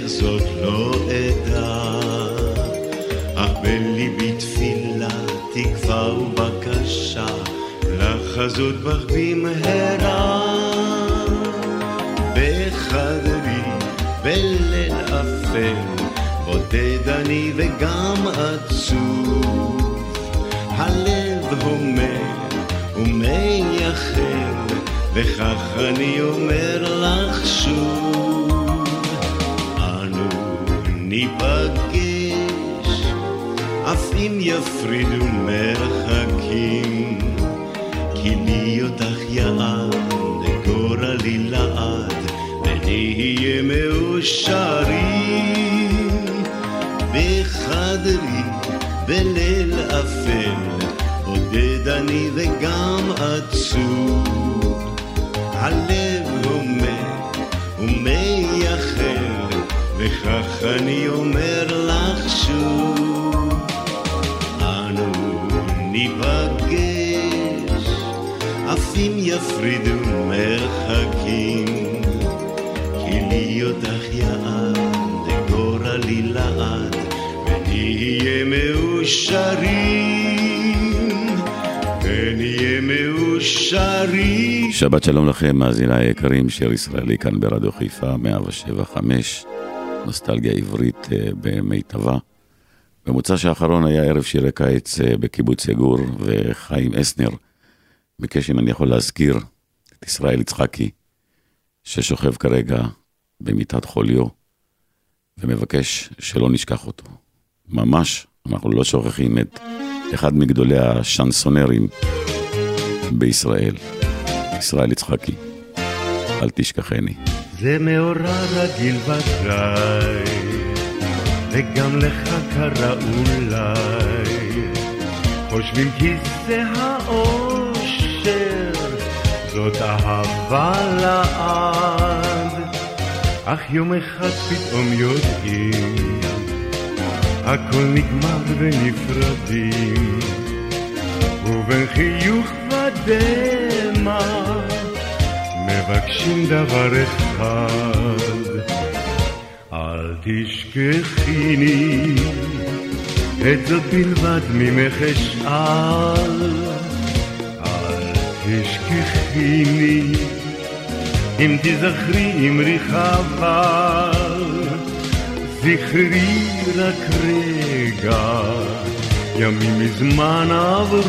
איך זאת לא אדע, אך בליבי תפילה, תקווה ובקשה, לחזות בך במהרה. בחדרי, בליל אפל, בודד אני וגם עצוב, הלב הומר ומייחל, וכך אני אומר לך שוב. ניפגש, אף אם יפרידו מרחקים, כי לי אותך יעד, גורלי לעד, ונהיה מאושרים. בחדרי, בליל אפל, עודד אני וגם עצוב. וכך אני אומר לך שוב, אנו ניפגש, עפים יפרידו מרחקים, כי לי אותך יעד, גורלי לעד, ונהיה מאושרים, ונהיה מאושרים. שבת שלום לכם, מאזיניי היקרים, שיר ישראלי כאן ברדיו חיפה, 107 נוסטלגיה עברית אה, במיטבה. במוצא שהאחרון היה ערב שירי קיץ אה, בקיבוץ יגור, וחיים אסנר ביקש אם אני יכול להזכיר את ישראל יצחקי, ששוכב כרגע במיטת חוליו, ומבקש שלא נשכח אותו. ממש, אנחנו לא שוכחים את אחד מגדולי השנסונרים בישראל, ישראל יצחקי. אל תשכחני. זה מאורע רגיל ודאי, וגם לך קרה אולי, חושבים כי זה האושר, זאת אהבה לעד, אך יום אחד פתאום יודעים, הכל נגמר ונפרדים, ובין חיוך ודמע מבקשים דבר אחד, אל תשכחיני, את זאת בלבד ממך אשאל. אל תשכחיני, אם תזכרי אמרי חבל, זכרי רק רגע, ימים מזמן עברו,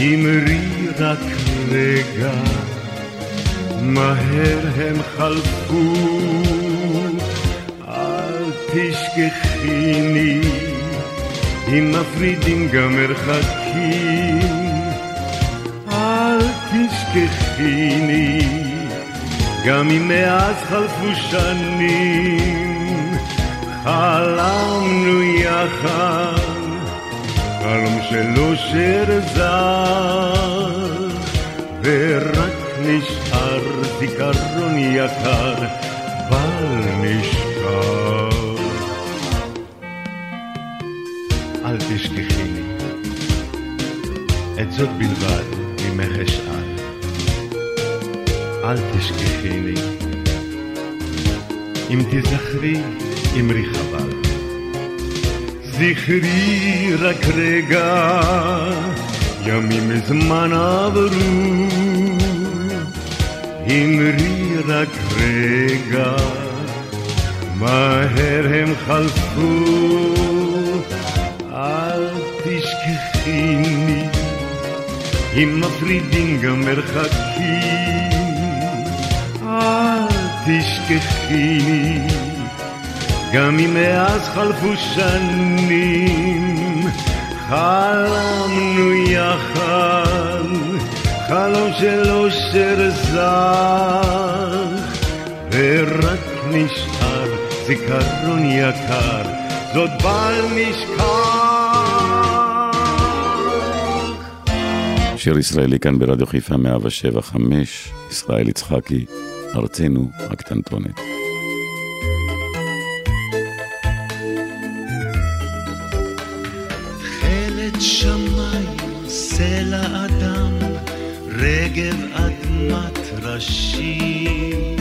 אמרי רק רגע, מהר הם חלפו, אל תשכחיני, אם מפרידים גם מרחקים, אל תשכחיני, גם אם מאז חלפו שנים, חלמנו יחד, חלום של אושר זר. ורק נשאר זיכרון יקר בל נשכח. אל תשכחיני, את זאת בלבד ממך אשאל. אל תשכחיני, אם תזכרי, אמרי חבל. זכרי רק רגע, ימים מזמן עברו, אמרי רק רגע, מהר הם חלפו, אל תשכחיני, אם מפרידים גם מרחקים, אל תשכחיני. גם אם מאז חלפו שנים, חלמנו יחד, חלום של אושר זך, ורק נשאר זיכרון יקר, זאת בל נשכח. שיר ישראלי כאן ברדיו חיפה 175, ישראל יצחקי, ארצנו הקטנטונת. שמיים, סלע אדם, רגב אדמת ראשים,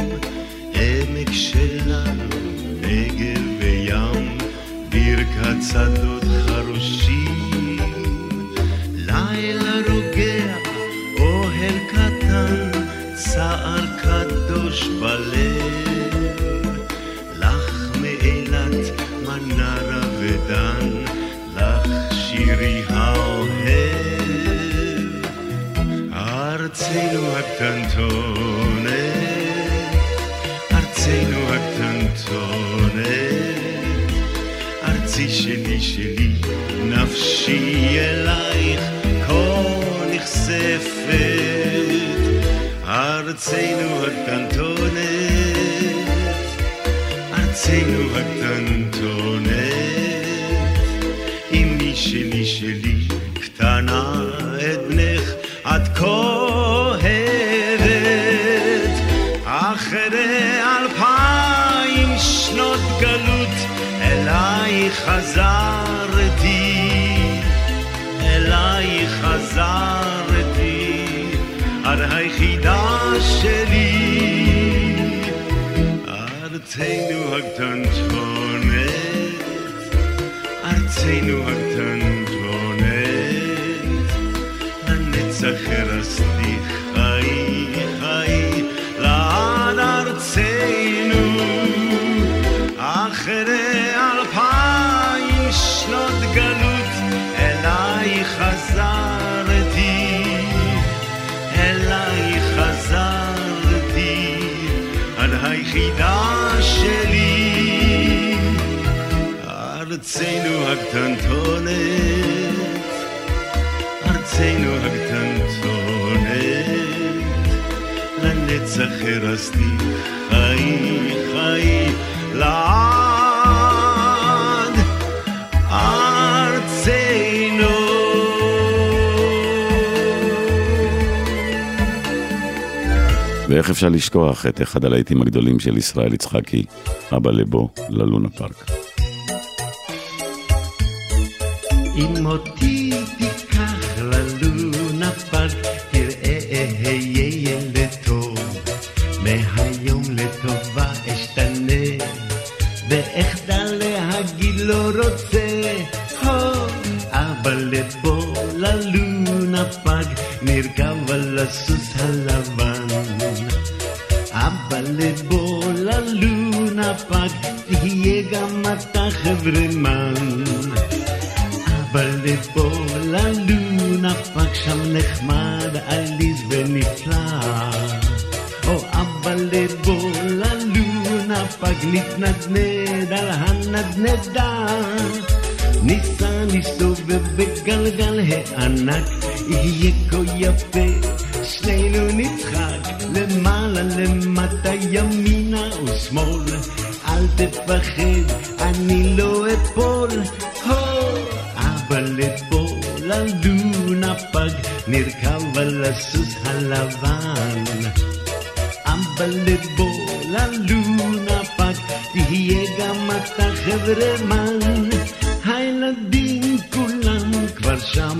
עמק שלנו, נגב וים, ברכת שדות חרושים, לילה רוגע, אוהל קטן, צער קדוש בלב, לך מאילת, מנרה ודן, ארצנו הקטנטונת, ארצנו הקטנטונת, ארצי שלי שלי, נפשי אלייך כה נכספת. ארצנו הקטנטונת, ארצנו הקטנטונת, אמי שלי שלי, אליי חזרתי, אליי חזרתי, את היחידה שלי. ארצנו הקטנטונת, ארצנו הקטנטונת, את היחידה שלי, ארצנו הקטנטונת, ארצנו הקטנטונת, לנצח הרסתי חי חי לעד ואיך אפשר לשכוח את אחד הלהיטים הגדולים של ישראל יצחקי, אבא לבו, ללונה פארק. אם אותי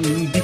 כבר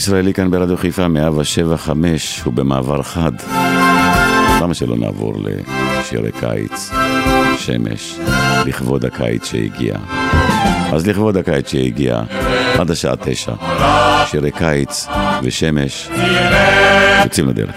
ישראלי כאן ברדיו חיפה 175 הוא במעבר חד. למה שלא נעבור לשירי קיץ, שמש, לכבוד הקיץ שהגיע. אז לכבוד הקיץ שהגיע, עד השעה תשע, שירי קיץ ושמש יוצאים לדרך.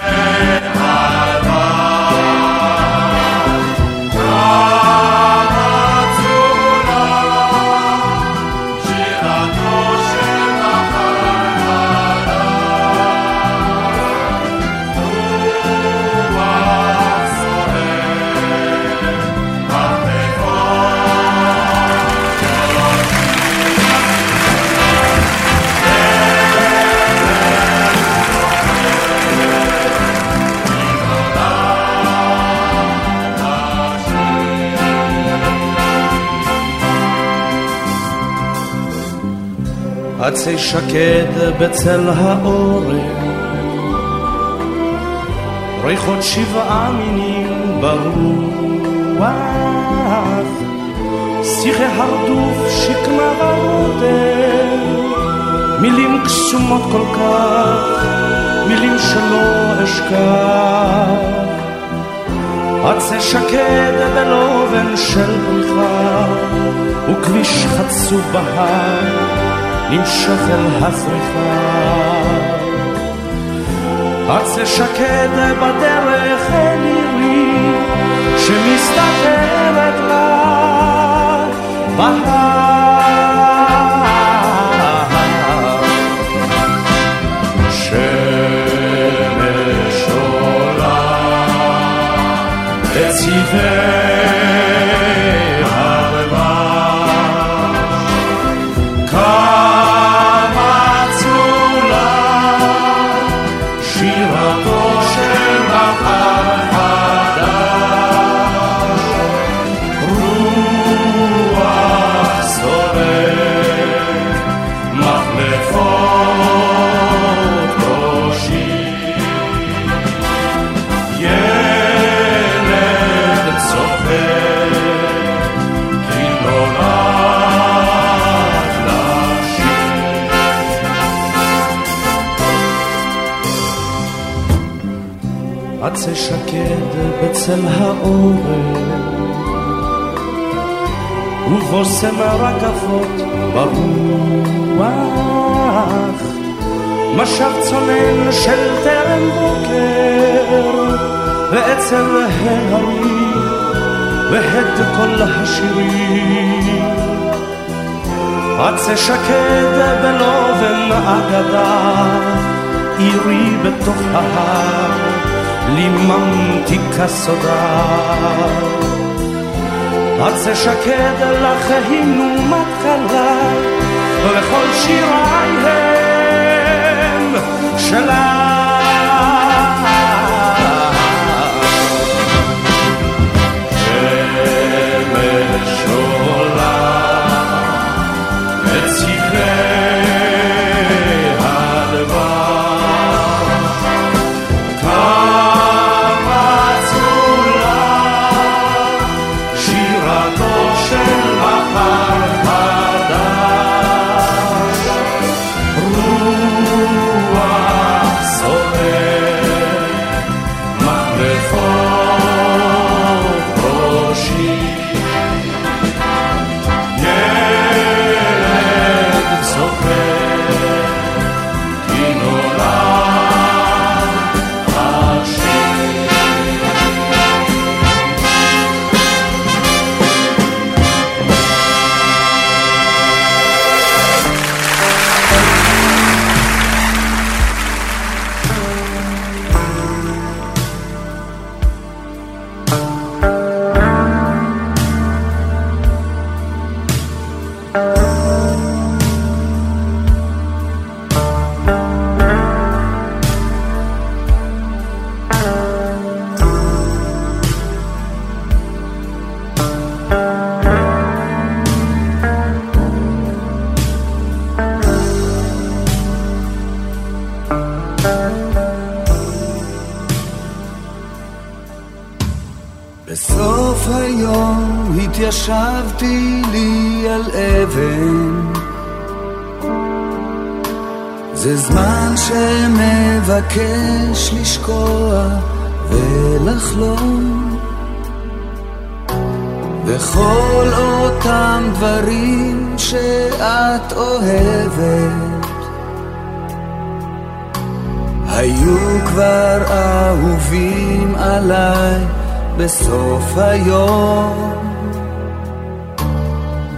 עצי שקד בצל האורן, ריחות שבעה מינים ברוח, שיחי הרדוף שקמה ברוטן, מילים קסומות כל כך, מילים שלא אשכח. עצי שקד בלובן של בריחה, וכביש חצוב בהר. נמשוך אל הזריחה. עצה שקד בדרך אל עירי, שמסתתרת לה בהר. שמש עולה בצבעי בצל האורן ובושם הרקפות ברוח. משב צונן של טרם בוקר ואצל ההרים והד כל השירים. עצה שקד בלובן אגדה עירי בתוך ההר ליממתי כסודה. עצה שקד לך הנומת קלה, וכל שיריי הם שלה. התיישבתי לי על אבן. זה זמן שמבקש לשקוע ולחלום. וכל אותם דברים שאת אוהבת היו כבר אהובים עליי בסוף היום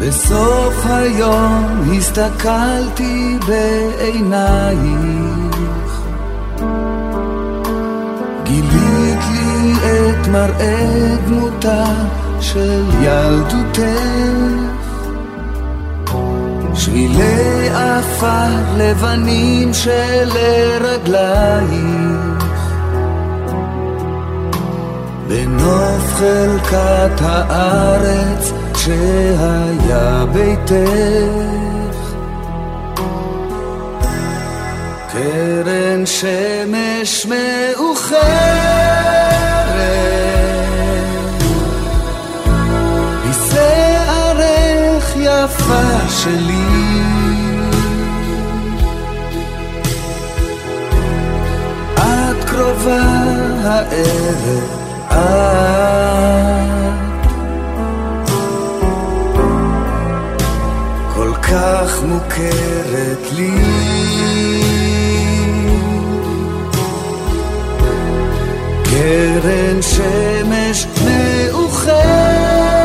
בסוף היום הסתכלתי בעינייך. גילית לי את מראה דמותה של ילדותך. שבילי עפר לבנים שלרגלייך בנוף חלקת הארץ שהיה ביתך. קרן שמש מאוחרת. בשערך יפה שלי. את קרובה הערב את כך מוכרת לי. קרן שמש מאוחרת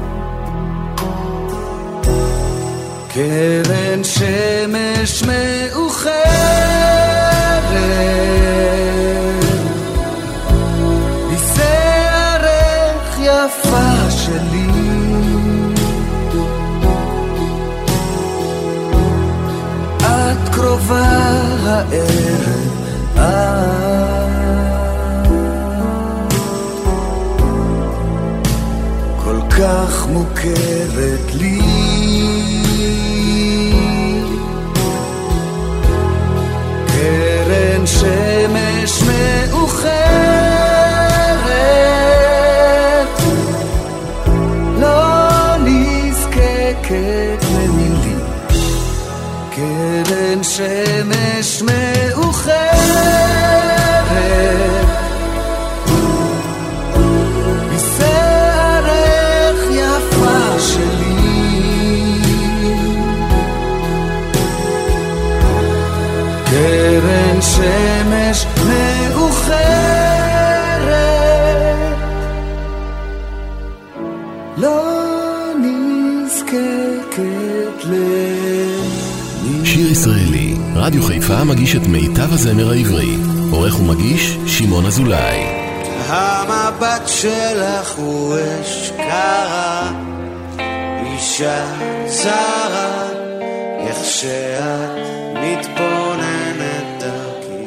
קרן שמש מאוחרת. בשערך יפה שלי. קרובה הערב כל כך מוכרת לי שמש מאוחרת. לא נזקקת קרן שמש רדיו חיפה מגיש את מיטב הזמר העברי. עורך ומגיש, שמעון אזולאי. המבט שלך הוא אש קרה, אישה זרה, איך כשאת מתבוננת דרכי.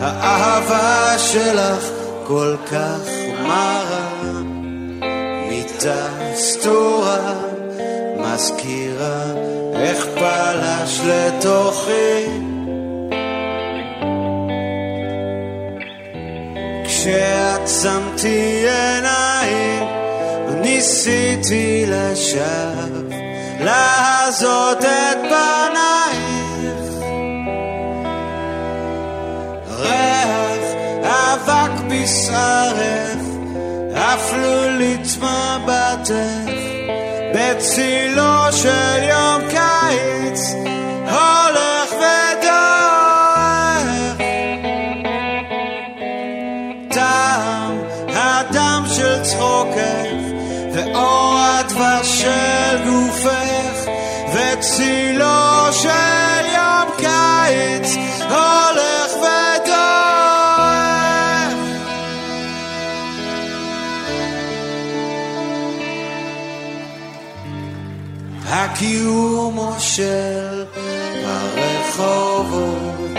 האהבה שלך כל כך מרה, מיטה סתורה, מזכירה איך פלש לתוכי. כשעצמתי עיניים, ניסיתי לשווא, לעזות את פנייך. ריח אבק בשערך, אפלולית מבטך, בצילו של יום קיץ, הקיום של ברחובות,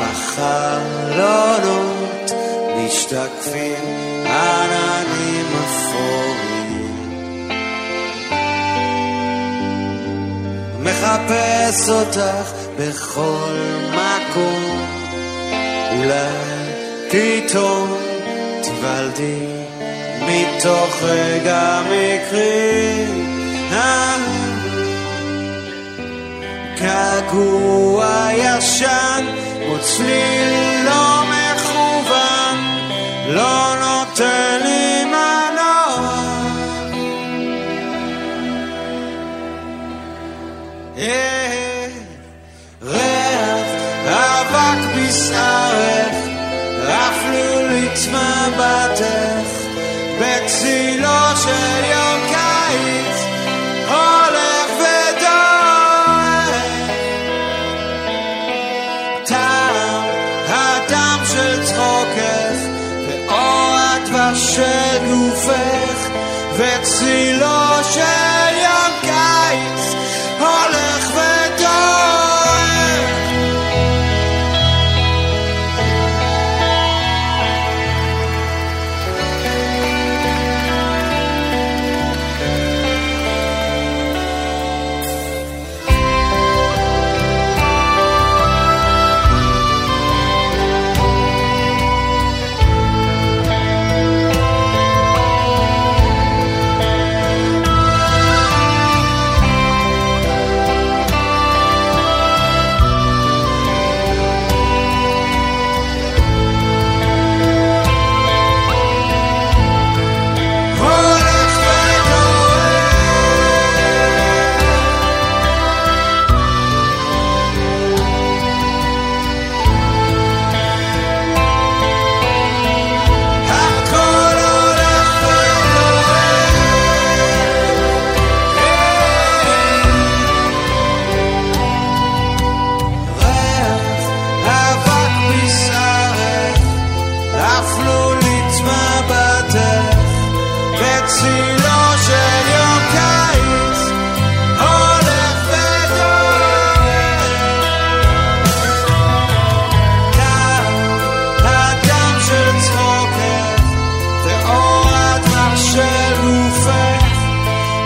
בחלונות, משתקפים עננים אפורים. מחפש אותך בכל מקום, אולי פתאום תיוולדי מתוך רגע מקרי. געגוע ישן, כמו צליל לא מכוון, לא נותן לי מנוע. אה, ריח אבק בשערך, בצילו Babylon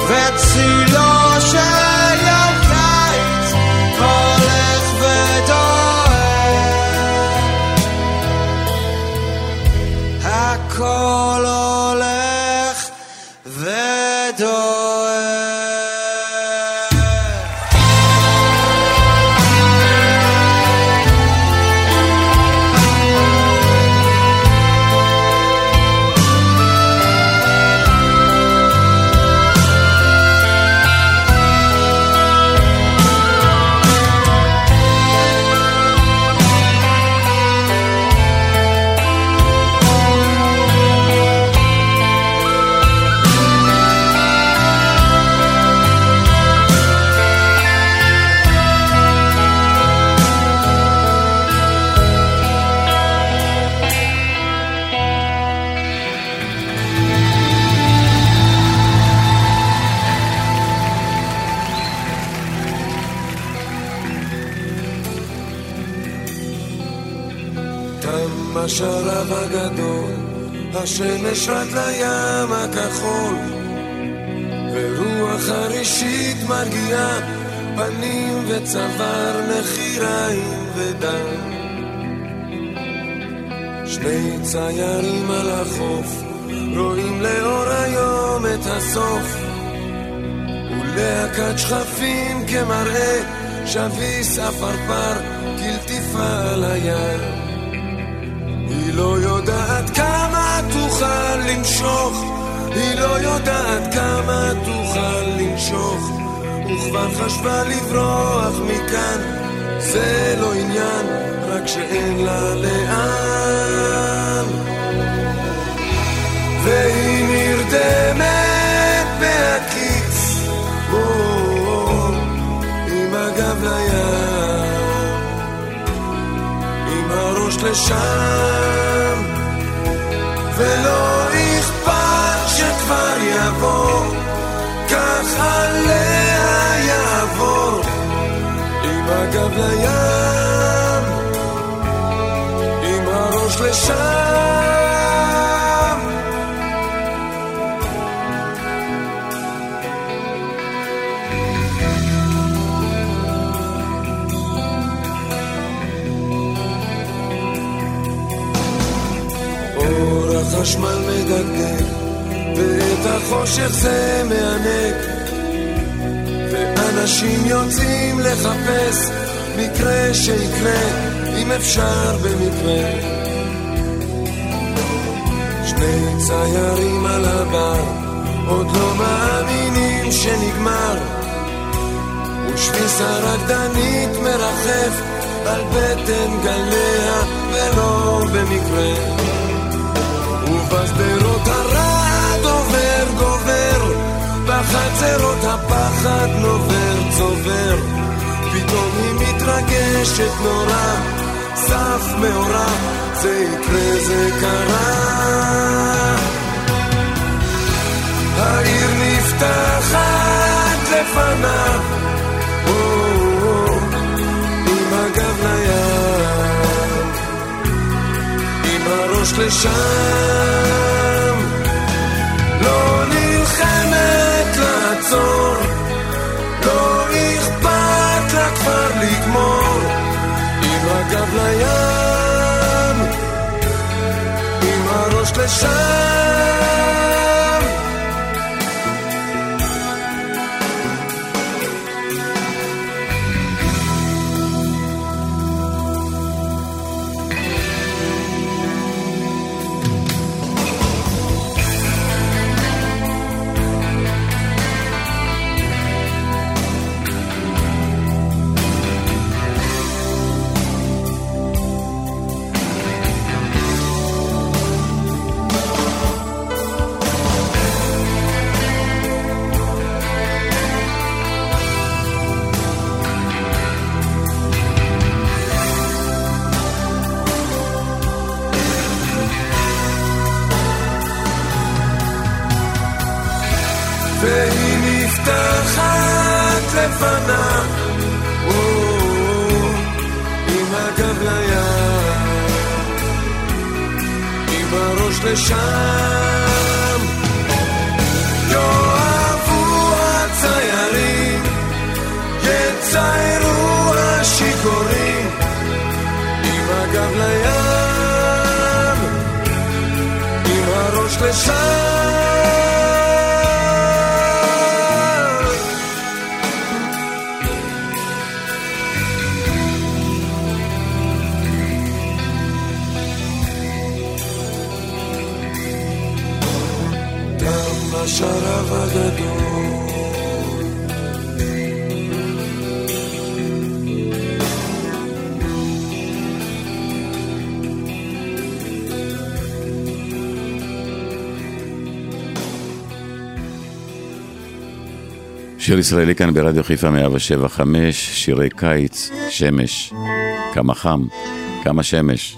וצילו של חשבה לברוח מכאן, זה לא עניין, רק שאין לה לאן. והיא נרדמת בהקיץ, עם הגב לים, עם הראש לשם, ולא הגב לים, עם הראש לשם. אור החשמל מדגדג, ואת החושך זה מענג. ואנשים יוצאים לחפש מקרה שיקרה, אם אפשר במקרה. שני ציירים על הבר, עוד לא מאמינים שנגמר. ושביס הרקדנית מרחף על בטן גליה, ולא במקרה. ובשדרות הרעד עובר גובר, בחצרות הפחד נובר צובר, פתאום היא מתרגשת נורא, סף מאורע, זה יקרה זה קרה. העיר נפתחת לפניו, לים. עם הראש לשם, כבר שיר ישראלי כאן ברדיו חיפה 175, שירי קיץ, שמש, כמה חם, כמה שמש.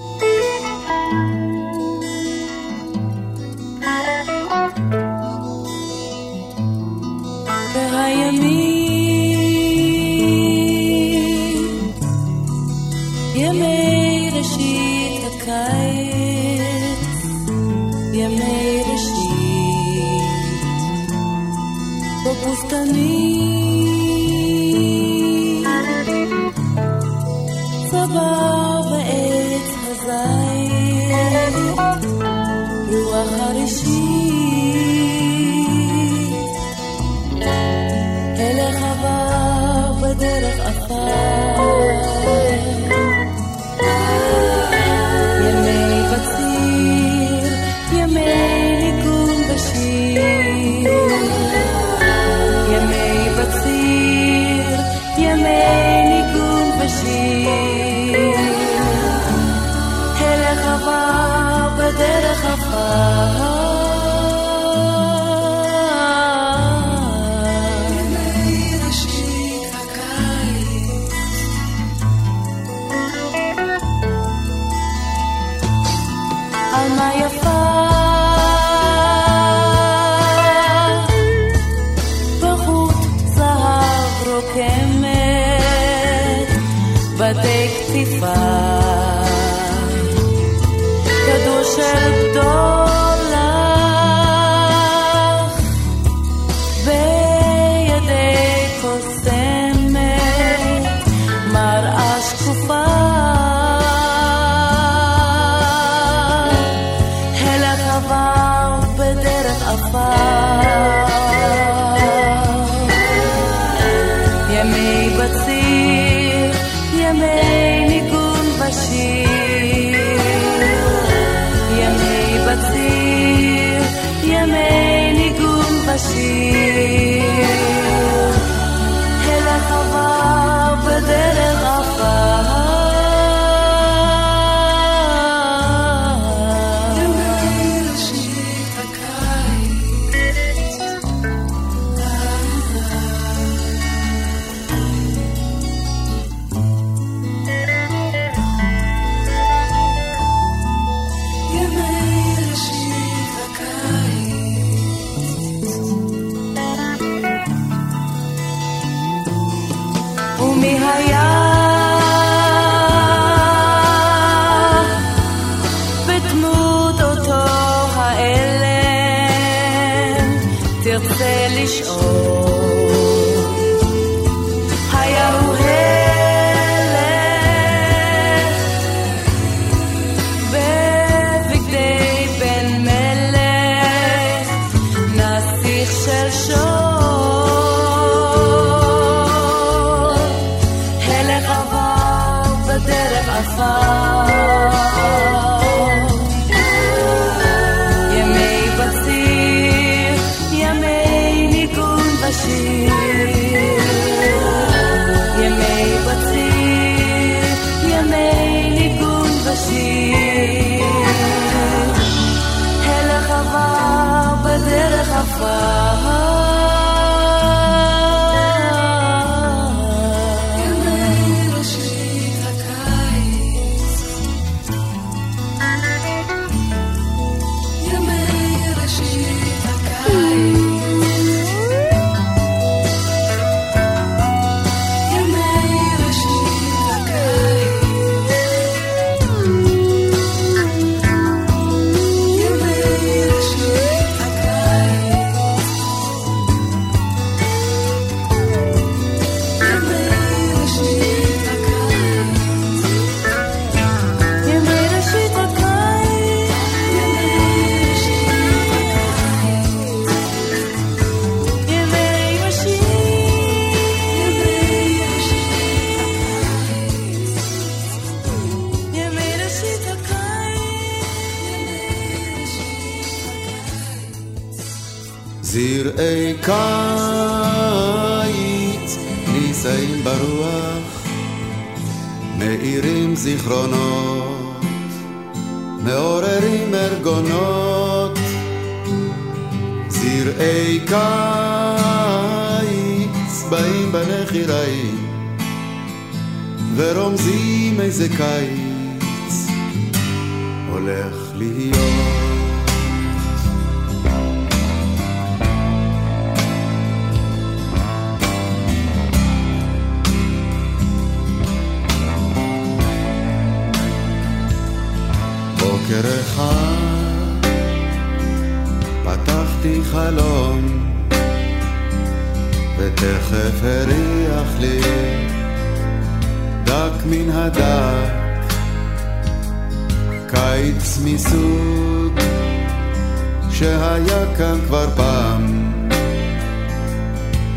שהיה כאן כבר פעם.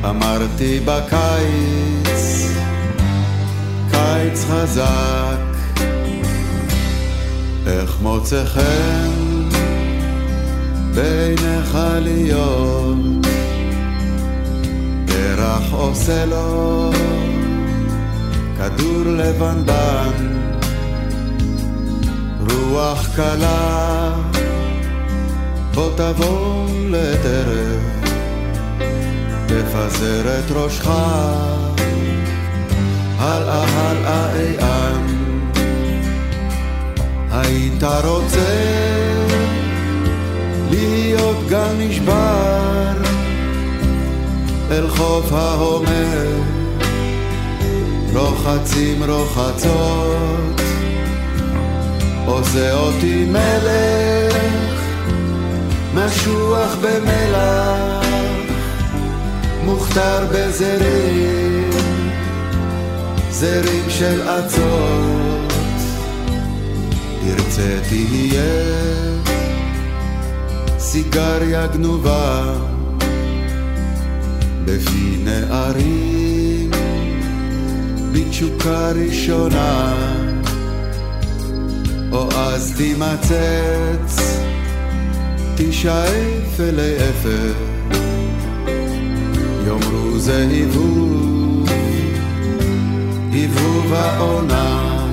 אמרתי בקיץ, קיץ חזק, איך מוצא חן בעיניך להיות, פרח עושה לו כדור לבנבן, רוח קלה, בוא תבוא לטרף, תפזר את ראשך, הלאה הלאה איאן, היית רוצה להיות גל נשבר אל חוף ההומר. רוחצים רוחצות, עושה אותי מלך, משוח במלח, מוכתר בזרים, זרים של אצות, תרצה תהיה סיגריה גנובה בפי נערים. בתשוקה ראשונה, או אז תימצץ, תשאף אלי אפר, יאמרו זה היבוב, היבוב העונה,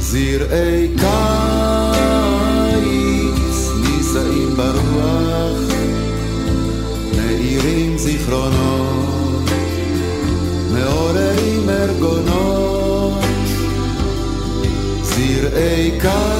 זרעי קיץ נישאים ברוח, מאירים זיכרונות. מעוררים ארגונות, זרעי קיץ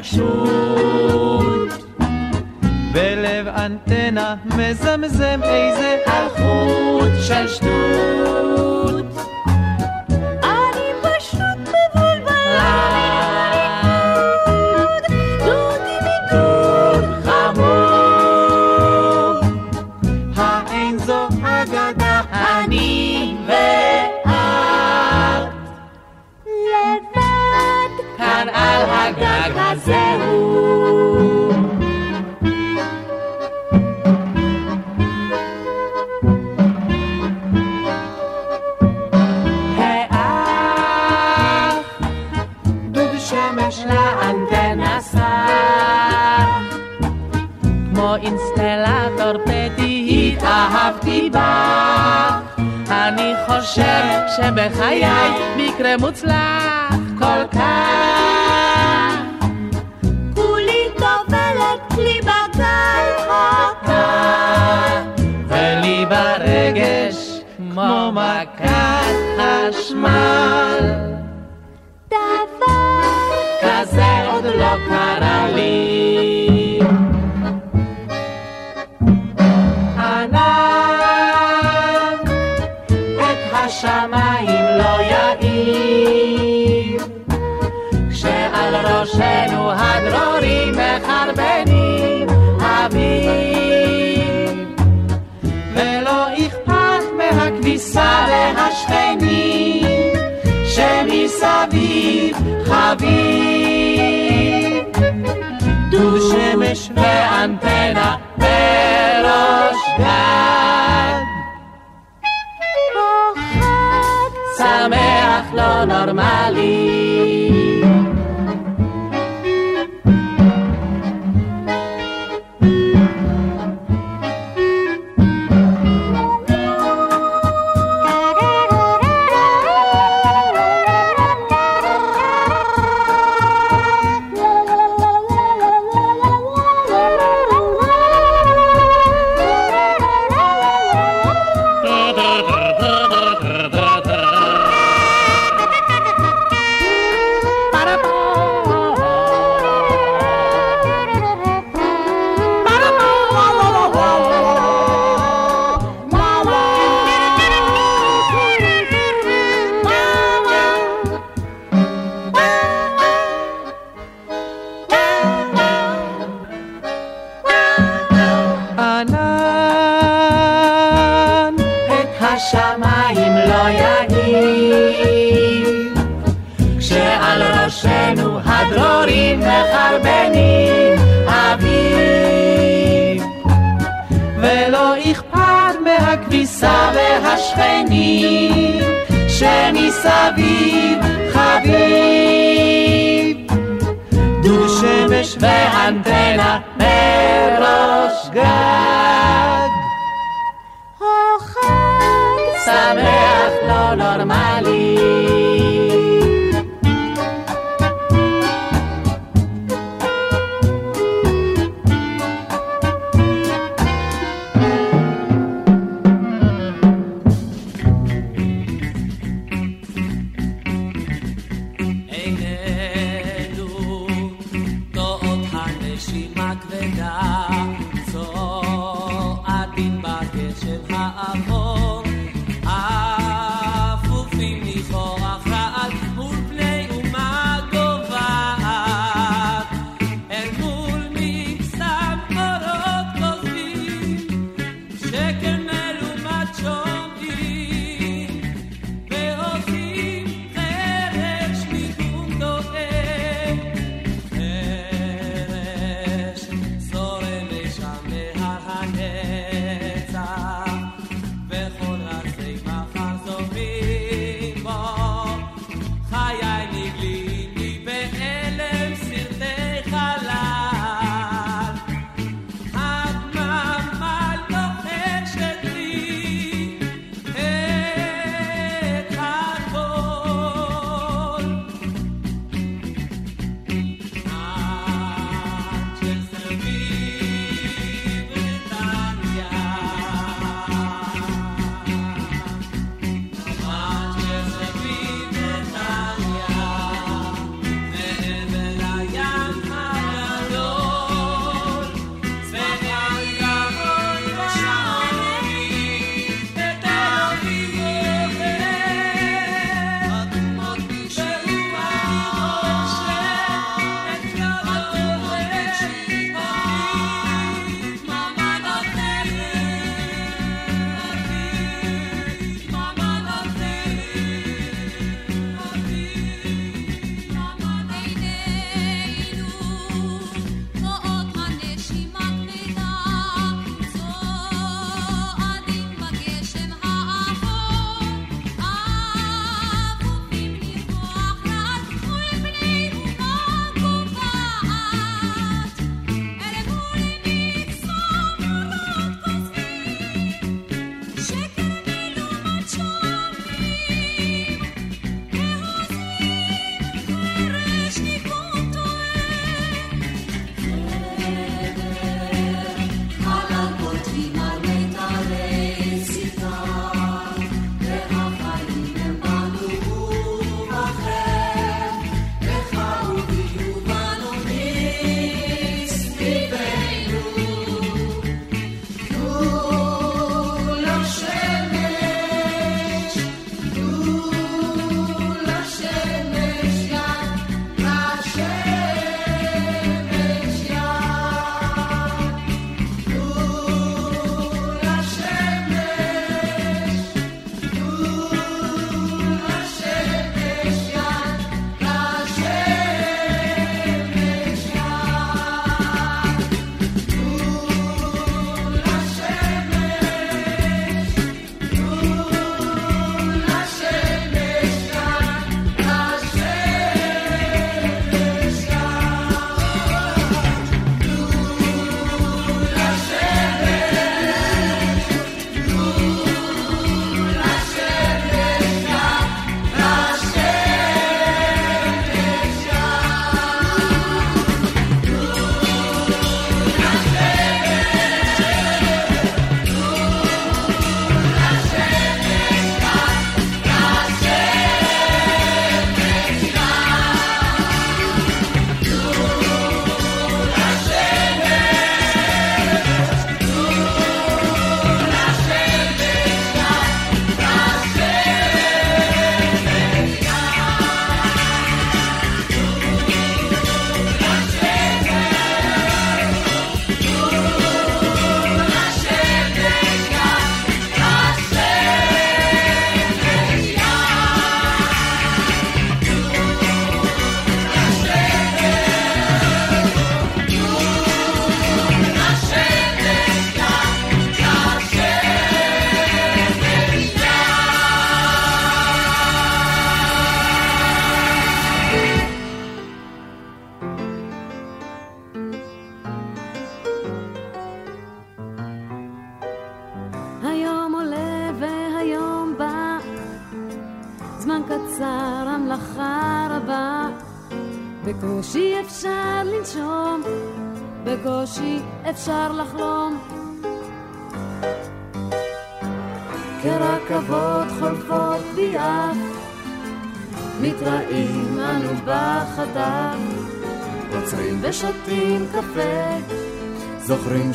התרגשות. בלב אנטנה מזמזם איזה אלחוט של שטות. שבחיי מקרה מוצלח כל כך. כולי טובלת לי בגל חוכה, ולי ברגש כמו מכת חשמל. דבר כזה עוד לא קרה לי. vida.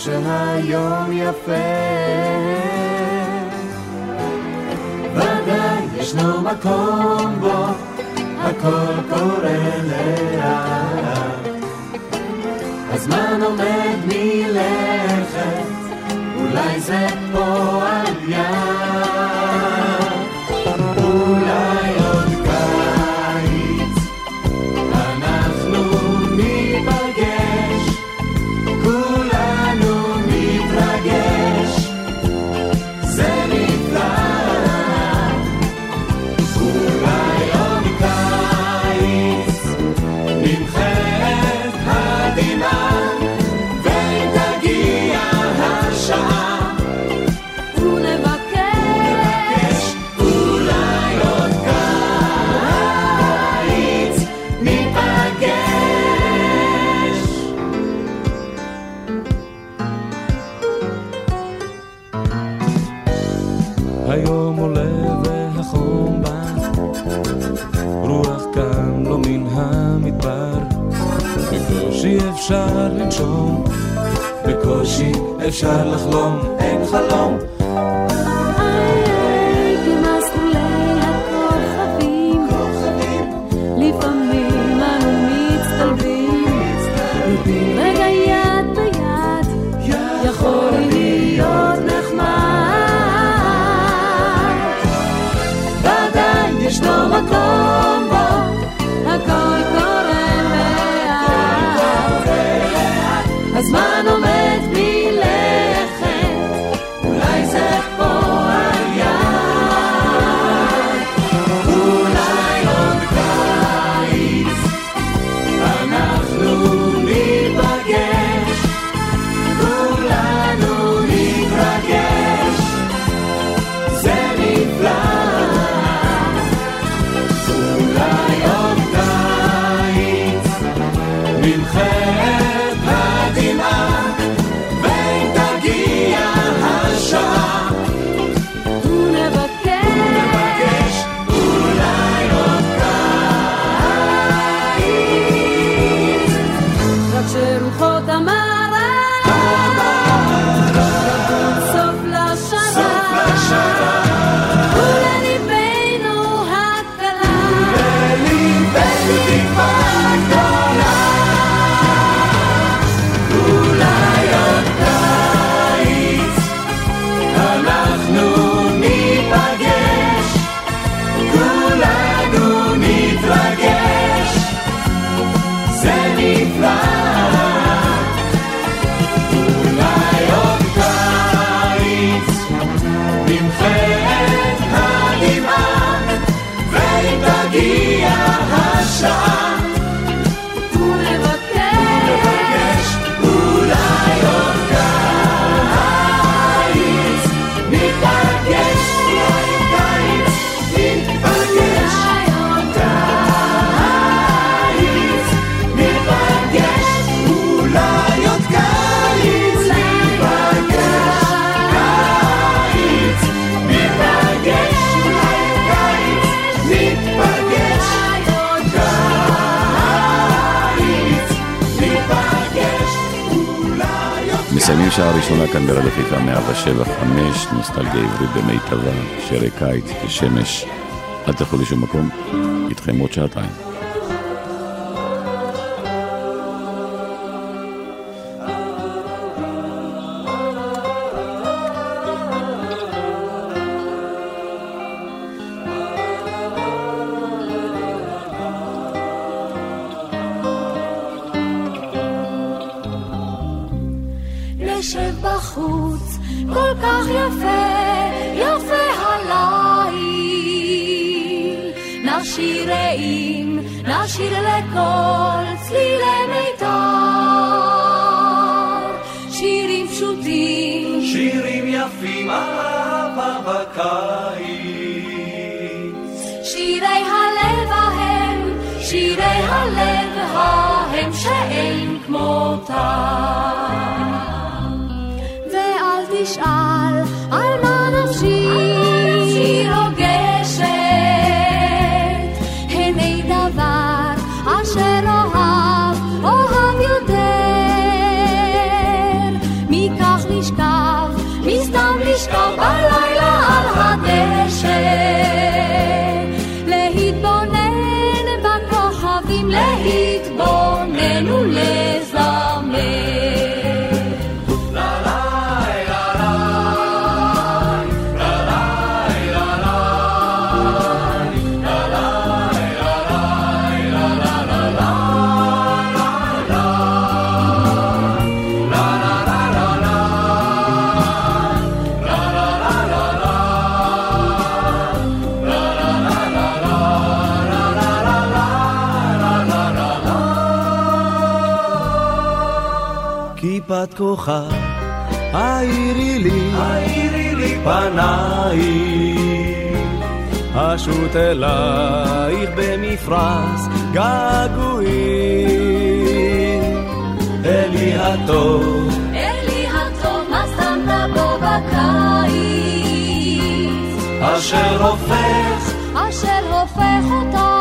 שהיום יפה. time. השעה הראשונה כאן ברדיו חיפה 5, נוסטלגיה עברית במיטבה, שירי קיץ ושמש. אל תלכו לשום מקום, איתכם עוד שעתיים. צלילים, נשיר לכל צלילי מיתר. שירים פשוטים, שירים יפים, אהבה בקיץ. שירי הלב ההם, שירי הלב ההם שאין כמותם. ואל תשאל כוחה, האירי לי, האירי לי פנייך, אשות אלייך במפרש געגועים. אלי הטוב, אלי הטוב, מה שמת בו בקיץ? אשר הופך, אשר הופך אותה